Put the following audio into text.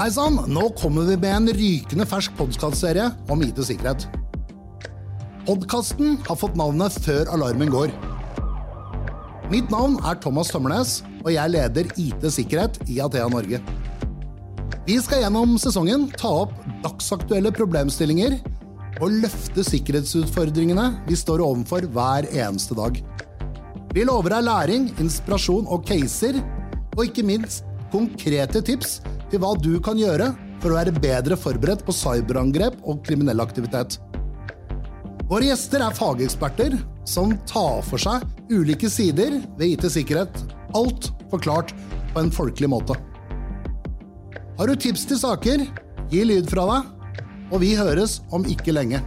Hei sann, nå kommer vi med en rykende fersk podkastserie om IT-sikkerhet. Podkasten har fått navnet Før alarmen går. Mitt navn er Thomas Tømmernes, og jeg leder IT-sikkerhet i Athea Norge. Vi skal gjennom sesongen ta opp dagsaktuelle problemstillinger og løfte sikkerhetsutfordringene vi står overfor hver eneste dag. Vi lover deg læring, inspirasjon og caser, og ikke minst konkrete tips til hva du kan gjøre for å være bedre forberedt på cyberangrep og kriminell aktivitet. Våre gjester er fageksperter som tar for seg ulike sider ved IT-sikkerhet. Alt forklart på en folkelig måte. Har du tips til saker, gi lyd fra deg, og vi høres om ikke lenge.